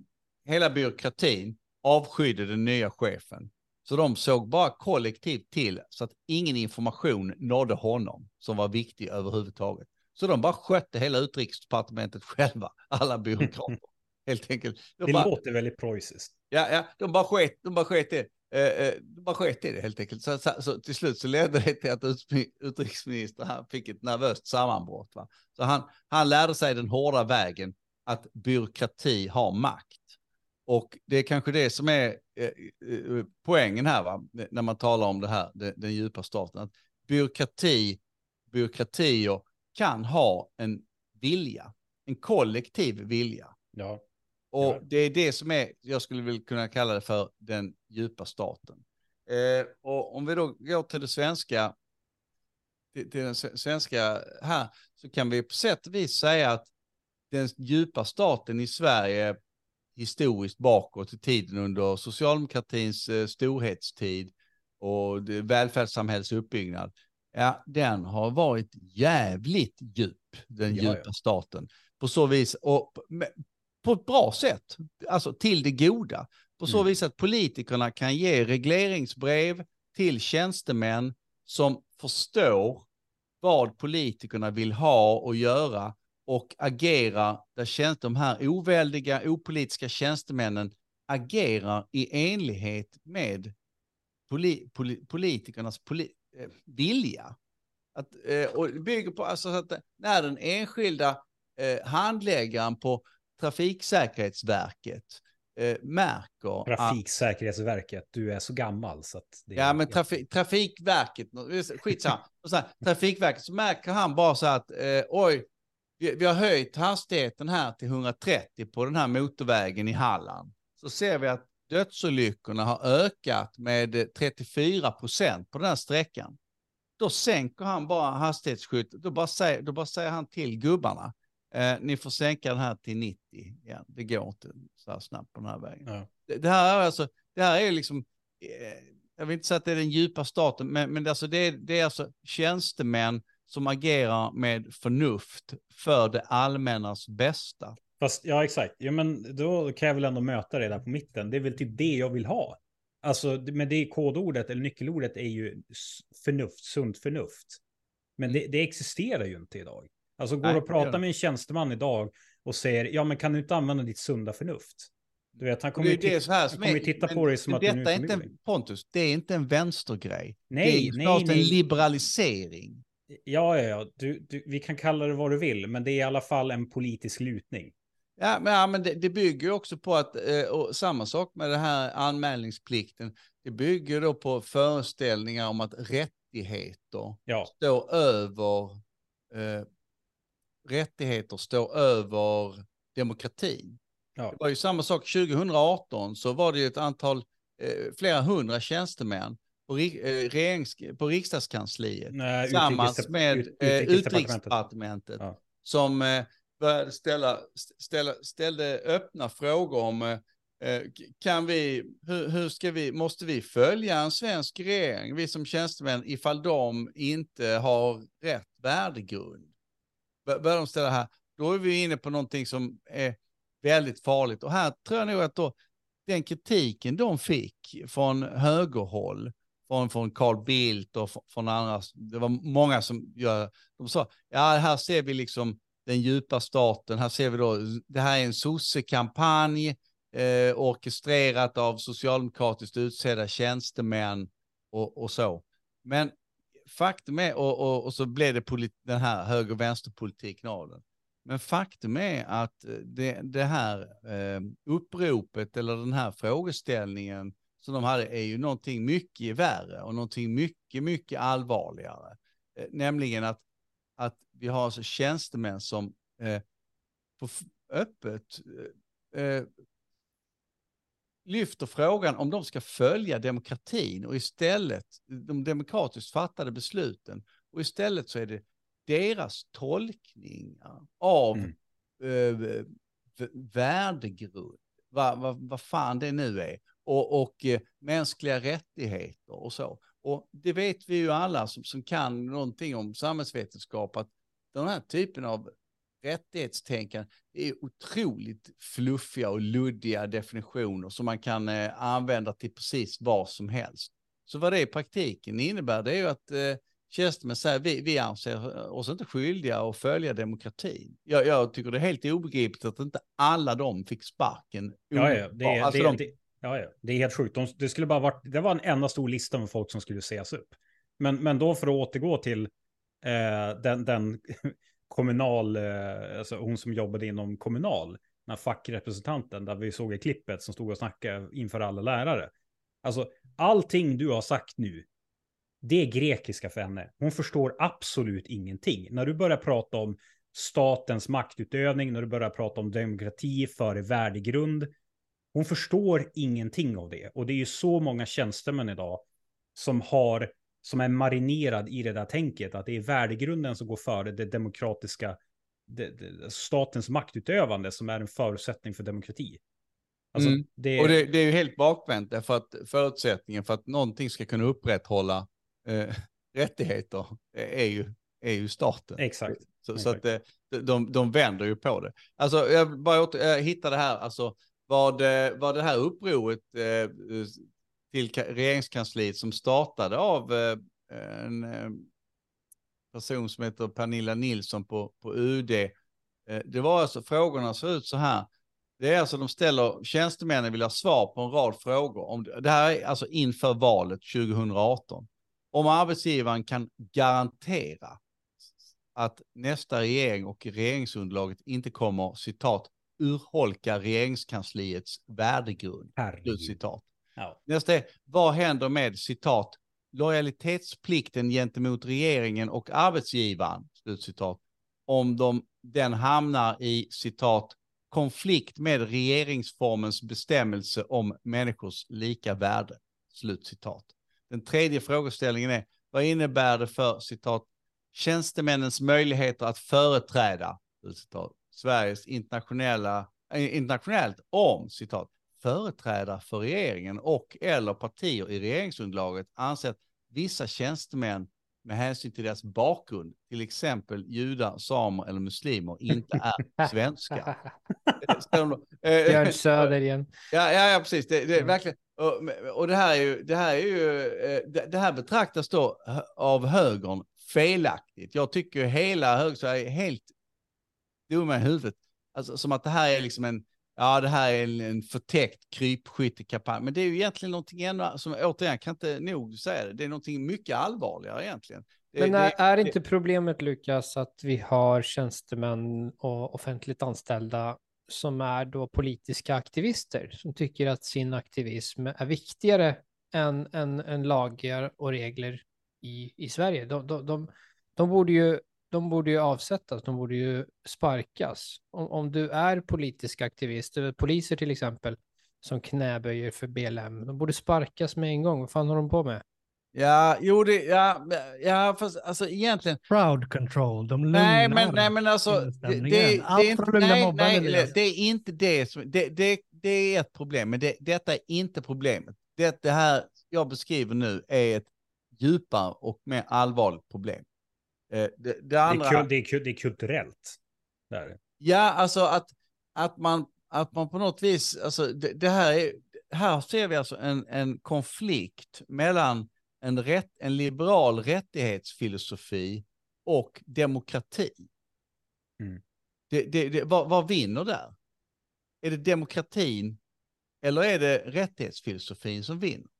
Speaker 4: hela byråkratin avskydde den nya chefen. Så de såg bara kollektivt till så att ingen information nådde honom som var viktig överhuvudtaget. Så de bara skötte hela utrikesdepartementet själva, alla byråkrater. Helt enkelt.
Speaker 1: De det bara, låter väldigt preussiskt.
Speaker 4: Ja, ja, de bara sket, de bara sket det. Eh, eh bara sket i det helt enkelt. Så, så, så, till slut så ledde det till att utrikesministern han fick ett nervöst sammanbrott. Va? Så han, han lärde sig den hårda vägen att byråkrati har makt. Och det är kanske det som är eh, eh, eh poängen här, va? när man talar om det här, det, den djupa staten. Att byråkrati, byråkratier kan ha en vilja, en kollektiv vilja.
Speaker 1: Ja.
Speaker 4: Och det är det som är, jag skulle vilja kunna kalla det för den djupa staten. Eh, och om vi då går till det svenska, till, till den svenska här, så kan vi på sätt och vis säga att den djupa staten i Sverige historiskt bakåt i tiden under socialdemokratins eh, storhetstid och välfärdssamhällets uppbyggnad, ja, den har varit jävligt djup, den ja, djupa ja. staten. På så vis, och på ett bra sätt, alltså till det goda. På så mm. vis att politikerna kan ge regleringsbrev till tjänstemän som förstår vad politikerna vill ha och göra och agera där tjänst, de här oväldiga, opolitiska tjänstemännen agerar i enlighet med poli, poli, politikernas poli, eh, vilja. Att, eh, och bygger på alltså, att när den enskilda eh, handläggaren på Trafiksäkerhetsverket eh, märker...
Speaker 1: Trafiksäkerhetsverket, att, du är så gammal så att...
Speaker 4: Det ja, men trafi, Trafikverket, skitsamma. trafikverket, så märker han bara så att, eh, oj, vi, vi, har höjt hastigheten här till 130 på den här motorvägen i Halland. Så ser vi att dödsolyckorna har ökat med 34 procent på den här sträckan. då sänker han bara hastighetsskydd. Då bara säger, då bara säger han till gubbarna, eh, ni får sänka den här till 90 igen. Det går inte så här snabbt på den här vägen.
Speaker 1: Ja.
Speaker 4: Det, det här är alltså, det här är liksom, eh, jag vill inte säga att det är den djupa staten, men, men alltså, det, det är alltså tjänstemän som agerar med förnuft för det allmännas bästa.
Speaker 1: Fast ja, exakt. Ja, men då kan jag väl ändå möta det där på mitten. Det är väl typ det jag vill ha. Alltså, men det kodordet eller nyckelordet är ju förnuft, sunt förnuft. Men det, det existerar ju inte idag. Alltså går
Speaker 4: Nej,
Speaker 1: och pratar med en tjänsteman idag och säger, ja men kan du inte använda ditt sunda förnuft? Du vet, han kommer ju titta, kommer
Speaker 4: är-
Speaker 1: titta på dig som att du är en
Speaker 4: inte en, Pontus, det är inte en vänstergrej. det är
Speaker 1: Nej,
Speaker 4: ju
Speaker 1: nej,
Speaker 4: snarare en
Speaker 1: nej.
Speaker 4: liberalisering.
Speaker 1: Ja, ja, ja. Du, du, vi kan kalla det vad du vill, men det är i alla fall en politisk lutning.
Speaker 4: Ja, men, ja, men det, det bygger ju också på att, eh, och samma sak med den här anmälningsplikten, det bygger då på föreställningar om att rättigheter
Speaker 1: Ja,
Speaker 4: står över, eh, rättigheter står över demokratin.
Speaker 1: Ja.
Speaker 4: Det var ju samma sak 2018 så var det ju ett antal, eh, flera hundra tjänstemän på, eh, regerings, på riksdagskansliet
Speaker 1: Nej,
Speaker 4: tillsammans med
Speaker 1: ut-
Speaker 4: eh,
Speaker 1: utrikesdepartementet.
Speaker 4: utrikesdepartementet
Speaker 1: Ja.
Speaker 4: som eh, började ställa, ställa, ställde öppna frågor om eh, eh, kan vi, hur, hur ska vi, måste vi följa en svensk regering, vi som tjänstemän, ifall de inte har rätt värdegrund? Börjar de ställa här, då är vi inne på någonting som är väldigt farligt. Och här tror jag nog att då, den kritiken de fick från högerhåll, från, från Carl Bildt och från, från andra, det var många som gör, de sa, ja här ser vi liksom den djupa staten, här ser vi då, det här är en sossekampanj eh, orkestrerat av socialdemokratiskt utsedda tjänstemän och, och så. Men faktum är, och, och, och så blev det polit, den här höger-vänsterpolitiken av den. Men faktum är att eh, det, det här eh, uppropet eller den här frågeställningen som de hade är ju någonting mycket värre och någonting mycket, mycket allvarligare. Eh, nämligen att, att vi har alltså tjänstemän som eh, på öppet eh, eh lyfter frågan om de ska följa demokratin och istället de demokratiskt fattade besluten och istället så är det deras tolkningar av
Speaker 1: Mm.
Speaker 4: eh, värdegrund, vad va, vad fan det nu är, och, och eh, mänskliga rättigheter och så. Och det vet vi ju alla som, som kan någonting om samhällsvetenskap, att den här typen av rättighetstänkande är otroligt fluffiga och luddiga definitioner som man kan eh, använda till precis vad som helst. Så vad det i praktiken innebär det är ju att eh, tjänstemän säger vi, vi anser oss inte skyldiga att följa demokratin. Jag, jag tycker det är helt obegripligt att inte alla de fick sparken.
Speaker 1: ja, ja. Det, är-
Speaker 4: Alltså
Speaker 1: det,
Speaker 4: de-
Speaker 1: det, ja, ja. det är helt sjukt. De, det, skulle bara varit, det var en enda stor lista med folk som skulle sägas upp. Men, men då för att återgå till eh, den, den kommunal, eh, alltså hon som jobbade inom kommunal, den här fackrepresentanten där vi såg i klippet som stod och snackade inför alla lärare. Alltså allting du har sagt nu, det är grekiska för henne. Hon förstår absolut ingenting. När du börjar prata om statens maktutövning, när du börjar prata om demokrati före värdegrund, hon förstår ingenting av det. Och det är ju så många tjänstemän idag som har som är marinerad i det där tänket, att det är värdegrunden som går före det demokratiska, det, det, statens maktutövande som är en förutsättning för demokrati. Alltså,
Speaker 4: Mm.
Speaker 1: det,
Speaker 4: Och det, det är ju helt bakvänt, därför att förutsättningen för att någonting ska kunna upprätthålla eh, rättigheter är ju, är ju staten.
Speaker 1: Exakt.
Speaker 4: Så, så
Speaker 1: exakt.
Speaker 4: att eh, de, de vänder ju på det. Alltså, jag bara åter, jag hittade här, alltså vad, eh, vad det här upproret eh, till ka- regeringskansliet som startade av eh, en eh, person som heter Pernilla Nilsson på, på UD. Eh, det var alltså, frågorna ser ut så här. Det är alltså de ställer, tjänstemännen vill ha svar på en rad frågor. Om, det här är alltså inför valet 2018. Om arbetsgivaren kan garantera att nästa regering och regeringsunderlaget inte kommer, citat, urholka regeringskansliets värdegrund.
Speaker 1: Herregud.
Speaker 4: Slutcitat.
Speaker 1: Ja.
Speaker 4: Nästa är, vad händer med citat, lojalitetsplikten gentemot regeringen och arbetsgivaren, slutcitat, om de, den hamnar i citat, konflikt med regeringsformens bestämmelse om människors lika värde, slutcitat. Den tredje frågeställningen är, Vad innebär det för, citat, tjänstemännens möjligheter att företräda, citat, Sveriges internationella, eh, internationellt om, citat, företrädare för regeringen och eller partier i regeringsunderlaget anser att vissa tjänstemän med hänsyn till deras bakgrund, till exempel judar, samer eller muslimer, inte är svenskar.
Speaker 2: Björn Söder igen.
Speaker 4: Ja, ja, ja precis. Det, det, är verkligen, och, och det här är ju, det här är ju, det, det här betraktas då av högern felaktigt. Jag tycker hela högern är helt dumma i huvudet. Alltså som att det här är liksom en, ja det här är en, en förtäckt krypskyttekampanj. Men det är ju egentligen någonting ännu, som återigen kan inte nog säga det, det är någonting mycket allvarligare egentligen.
Speaker 2: Men är, är inte problemet Lukas att vi har tjänstemän och offentligt anställda som är då politiska aktivister som tycker att sin aktivism är viktigare än, än, än lagar och regler i, i Sverige. De, de, de, de, borde ju, de borde ju avsättas, de borde ju sparkas. Om, om du är politisk aktivist, poliser till exempel, som knäböjer för BLM, de borde sparkas med en gång. Vad fan har de på med?
Speaker 4: Ja, jo, det, ja, ja, fast alltså egentligen.
Speaker 3: Crowd control, de lugnar.
Speaker 4: Nej, men, nej, men alltså. Det, det, det,
Speaker 3: Allt
Speaker 4: är
Speaker 3: för
Speaker 4: inte, nej, nej, det är inte det som, det, det, det är ett problem, men det, detta är inte problemet. Det, det här jag beskriver nu är ett djupare och mer allvarligt problem. Eh, det, det andra...
Speaker 1: Det är, kul, det, är kul, det är kulturellt. Där.
Speaker 4: Ja, alltså att, att, man, att man på något vis, alltså det, det här är, här ser vi alltså en, en konflikt mellan en, rätt, en liberal rättighetsfilosofi och demokrati.
Speaker 1: Mm.
Speaker 4: Det, det, det, vad, vad vinner där? Är det demokratin eller är det rättighetsfilosofin som vinner?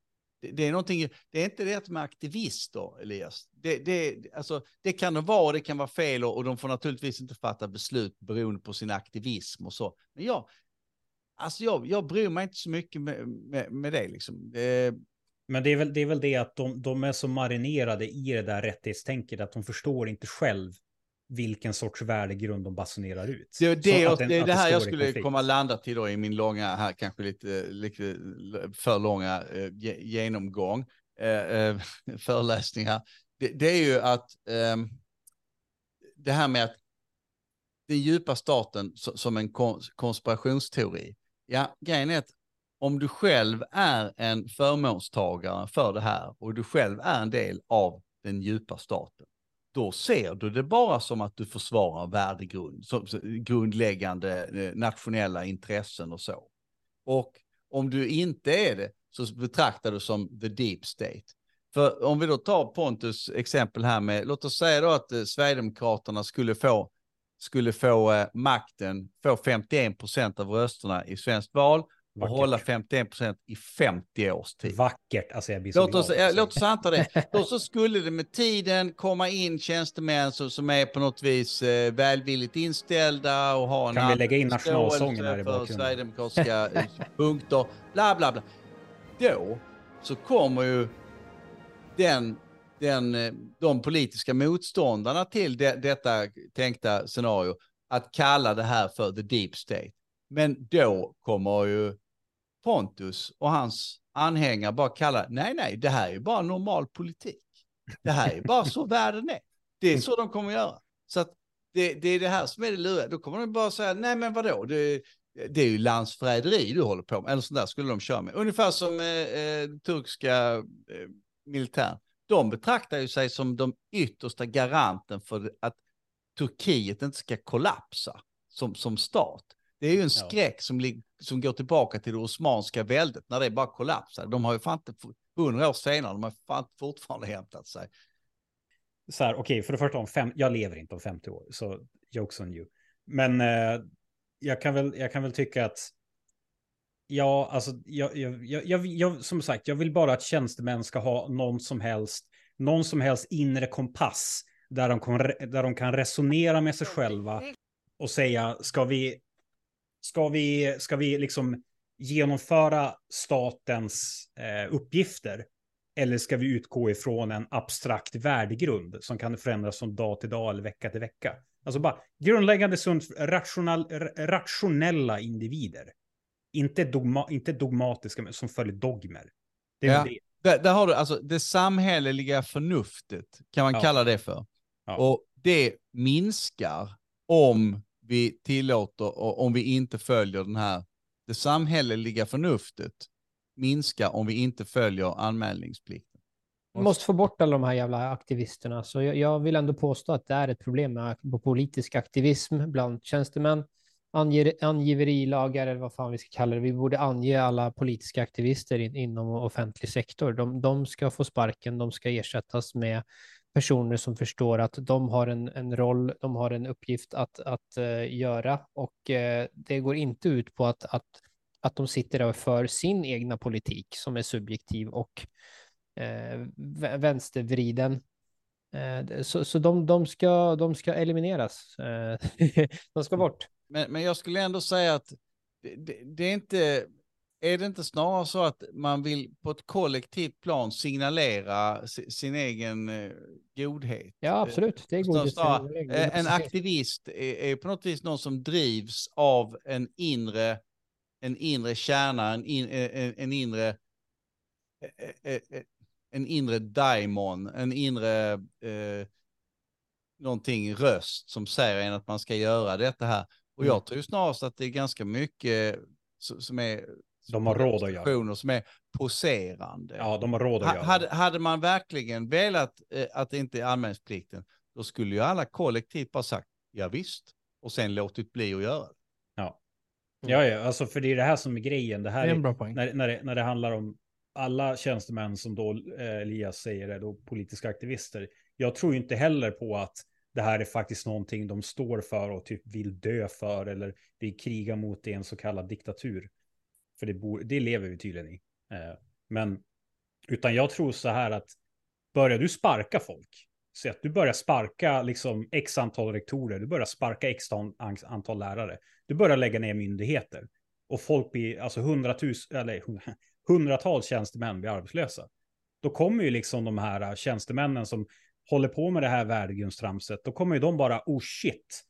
Speaker 4: Det, det är, någonting, det är inte rätt med aktivister, Elias. Det, det, alltså, det kan det vara och det kan vara fel och, och de får naturligtvis inte fatta beslut beroende på sin aktivism och så. Men jag, alltså jag, jag bryr mig inte så mycket med, med, med det. Liksom. Eh,
Speaker 1: Men det är, väl, det är väl det att de, de är så marinerade i det där rättighetstänket att de förstår inte själv vilken sorts värdegrund de basunerar ut.
Speaker 4: Det, det,
Speaker 1: att den-
Speaker 4: det,
Speaker 1: att
Speaker 4: det här jag skulle
Speaker 1: konflikt.
Speaker 4: komma landa till då i min långa, här kanske lite, lite för långa eh, ge- genomgång, eh, eh, föreläsning här. Det, det är ju att ehm, det här med att den djupa staten so- som en kon- konspirationsteori. Ja, grejen är att om du själv är en förmånstagare för det här och du själv är en del av den djupa staten, då ser du det bara som att du försvarar värdegrund, som, grundläggande eh, nationella intressen och så. Och om du inte är det så betraktar du som the deep state. För om vi då tar Pontus exempel här med, låt oss säga då att eh, Sverigedemokraterna skulle få, skulle få eh, makten, få 51 procent av rösterna i svenskt val och
Speaker 1: Vackert.
Speaker 4: hålla 51 procent i 50 års tid.
Speaker 1: Vackert, alltså jag blir så
Speaker 4: Låt oss,
Speaker 1: glad också.
Speaker 4: låt oss anta det. Då så skulle det med tiden komma in tjänstemän som, som är på något vis eh, välvilligt inställda och har en
Speaker 1: Kan vi lägga in nationalsången här i bakgrunden?
Speaker 4: Sverigedemokratiska eh, punkter, bla bla bla. Då så kommer ju den, den, eh, de politiska motståndarna till det, detta tänkta scenario att kalla det här för the deep state. Men då kommer ju Pontus och hans anhängare bara kalla, nej nej, det här är ju bara normal politik. Det här är bara så världen är. Det är så de kommer göra. Så att det, det är det här som är det luriga. Då kommer de bara säga, nej men vadå, det, det är ju landsförräderi du håller på med. Eller sånt där skulle de köra med. Ungefär som eh, eh, turkiska eh, militären. De betraktar ju sig som de yttersta garanten för att Turkiet inte ska kollapsa som, som stat. Det är ju en skräck som, lig- som går tillbaka till det osmanska väldet när det bara kollapsade. De har ju fan inte, hundra år senare, de har fan fortfarande hämtat sig.
Speaker 1: så här, okej, för det första om fem, jag lever inte om 50 år, så jokes on you. Men eh, jag, kan väl, jag kan väl tycka att, ja, alltså, jag, jag, jag, jag, som sagt, jag vill bara att tjänstemän ska ha någon som helst, någon som helst inre kompass, där de, kan, där de kan resonera med sig själva och säga, ska vi, ska vi, ska vi liksom genomföra statens eh, uppgifter? Eller ska vi utgå ifrån en abstrakt värdegrund som kan förändras från dag till dag eller vecka till vecka? Alltså bara grundläggande sunt, rational, rationella individer. Inte, dogma, inte dogmatiska men som följer dogmer. Det är
Speaker 4: Ja.
Speaker 1: det.
Speaker 4: där, där har du alltså det samhälleliga förnuftet, kan man
Speaker 1: Ja.
Speaker 4: kalla det för.
Speaker 1: Ja.
Speaker 4: Och det minskar om vi tillåter och om vi inte följer den här, det samhälleliga förnuftet minskar om vi inte följer anmälningsplikten.
Speaker 2: Vi måste få bort alla de här jävla aktivisterna. Så jag, jag vill ändå påstå att det är ett problem med politisk aktivism bland tjänstemän, anger, angiverilagar eller vad fan vi ska kalla det. Vi borde ange alla politiska aktivister in, inom offentlig sektor. De, de ska få sparken, de ska ersättas med personer som förstår att de har en, en roll, de har en uppgift att, att eh, göra och eh, det går inte ut på att, att, att de sitter där för sin egna politik som är subjektiv och vä- vänstervriden. Så så de, de, ska, de ska elimineras. De ska bort.
Speaker 4: Men, men jag skulle ändå säga att det, det, det är inte, är det inte snarare så att man vill på ett kollektivt plan signalera si, sin egen eh, godhet?
Speaker 2: Ja, absolut. Det är godhet.
Speaker 4: eh, En aktivist är, på något vis någon som drivs av en inre, en inre kärna, en, in, eh, en, en inre, en inre daimon, en inre, eh, någonting röst som säger en att man ska göra detta här. Och
Speaker 2: Mm.
Speaker 4: jag tror snarast att det är ganska mycket som är
Speaker 1: De har råd att göra.
Speaker 4: som är poserande.
Speaker 1: Ja, de har råd att
Speaker 4: Ha-
Speaker 1: göra.
Speaker 4: hade, hade man verkligen velat eh, att det inte är anmälningsplikten, då skulle ju alla kollektivt bara sagt ja visst och sen låtit bli att göra det.
Speaker 1: Ja, ja, alltså för det är det här som är grejen. Det
Speaker 3: Det
Speaker 1: här
Speaker 3: är en
Speaker 1: är,
Speaker 3: bra poäng.
Speaker 1: när, när, det, när det handlar om alla tjänstemän som då eh, Elias säger är då politiska aktivister. Jag tror ju inte heller på att det här är faktiskt någonting de står för och typ vill dö för eller vill kriga mot i en så kallad diktatur. För det, bor, det lever vi tydligen i. Eh, men utan jag tror så här att börjar du sparka folk, så att du börjar sparka liksom x antal rektorer, du börjar sparka x antal lärare, du börjar lägga ner myndigheter och folk blir, alltså hundratus, eller hundratals tjänstemän blir arbetslösa. Då kommer ju liksom de här äh, tjänstemännen som håller på med det här värdegrundstramset, då kommer ju de bara, oh shit,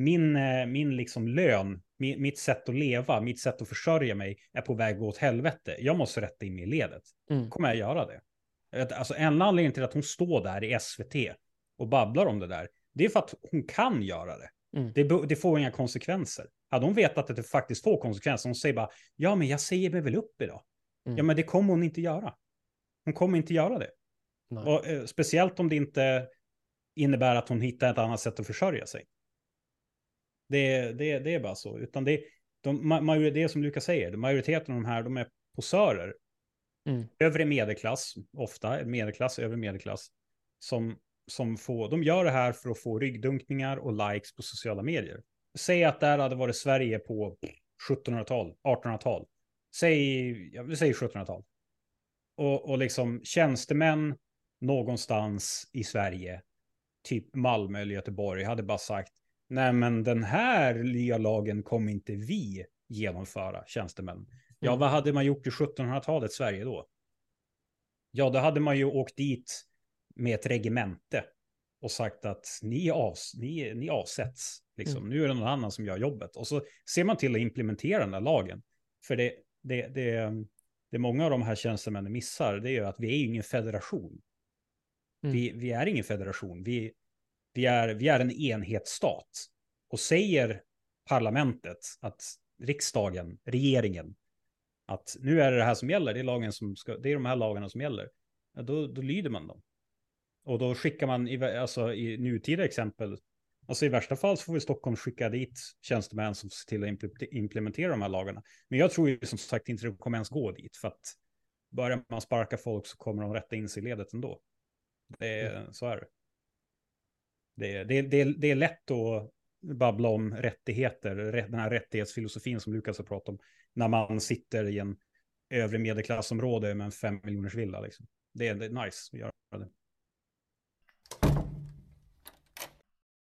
Speaker 1: min, min, eh, min liksom lön, mitt sätt att leva, mitt sätt att försörja mig är på väg åt helvete. Jag måste rätta in mig i ledet.
Speaker 2: Mm.
Speaker 1: Kommer jag göra det? Att- Alltså en anledning till att hon står där i SVT och babblar om det där, det är för att hon kan göra det.
Speaker 2: Mm.
Speaker 1: Det, det får inga konsekvenser. Hade hon vetat att det faktiskt får konsekvenser, hon säger bara, ja men jag säger mig väl upp idag.
Speaker 2: Mm.
Speaker 1: Ja men det kommer hon inte göra. Hon kommer inte göra det. Och, eh, speciellt om det inte innebär att hon hittar ett annat sätt att försörja sig. Det, det, det är bara så. Utan det, de, major- det är som Lukas säger, majoriteten av de här, de är posörer.
Speaker 2: Mm.
Speaker 1: Övre medelklass, ofta medelklass, övre medelklass, som, som får, de gör det här för att få ryggdunkningar och likes på sociala medier. Säg att det här hade varit Sverige på 1700-tal, 1800-tal. Säg, jag säga 1700-tal. Och, och liksom tjänstemän någonstans i Sverige, typ Malmö eller Göteborg, hade bara sagt nej men den här nya lagen kommer inte vi genomföra, tjänstemän. Ja,
Speaker 2: Mm.
Speaker 1: vad hade man gjort i 1700-talet Sverige då? Ja, då hade man ju åkt dit med ett regemente och sagt att ni, avs ni, ni avsätts. Liksom. Nu är det någon annan som gör jobbet. Och så ser man till att implementera den där lagen. För det, det, det, det många av de här tjänstemännen missar, det är ju att vi är ingen federation.
Speaker 2: Mm.
Speaker 1: Vi, vi är ingen federation. Vi, vi, är, vi är en enhetsstat. Och säger parlamentet, att riksdagen, regeringen, att nu är det det här som gäller, det är, lagen som ska, det är de här lagarna som gäller, ja, då, då lyder man dem. Och då skickar man, i, alltså i nutida exempel, alltså i värsta fall så får vi Stockholm skicka dit tjänstemän som ser till att impl- implementera de här lagarna. Men jag tror ju som sagt inte det kommer ens gå dit, för att börjar man sparka folk så kommer de rätta in sig i ledet ändå. Det är, Så är det. Det är, det, det, det är lätt att babbla om rättigheter, den här rättighetsfilosofin som Lukas har pratat om, när man sitter i en övre medelklassområde med en fem miljoners villa. Liksom. Det, är, det är nice att göra det.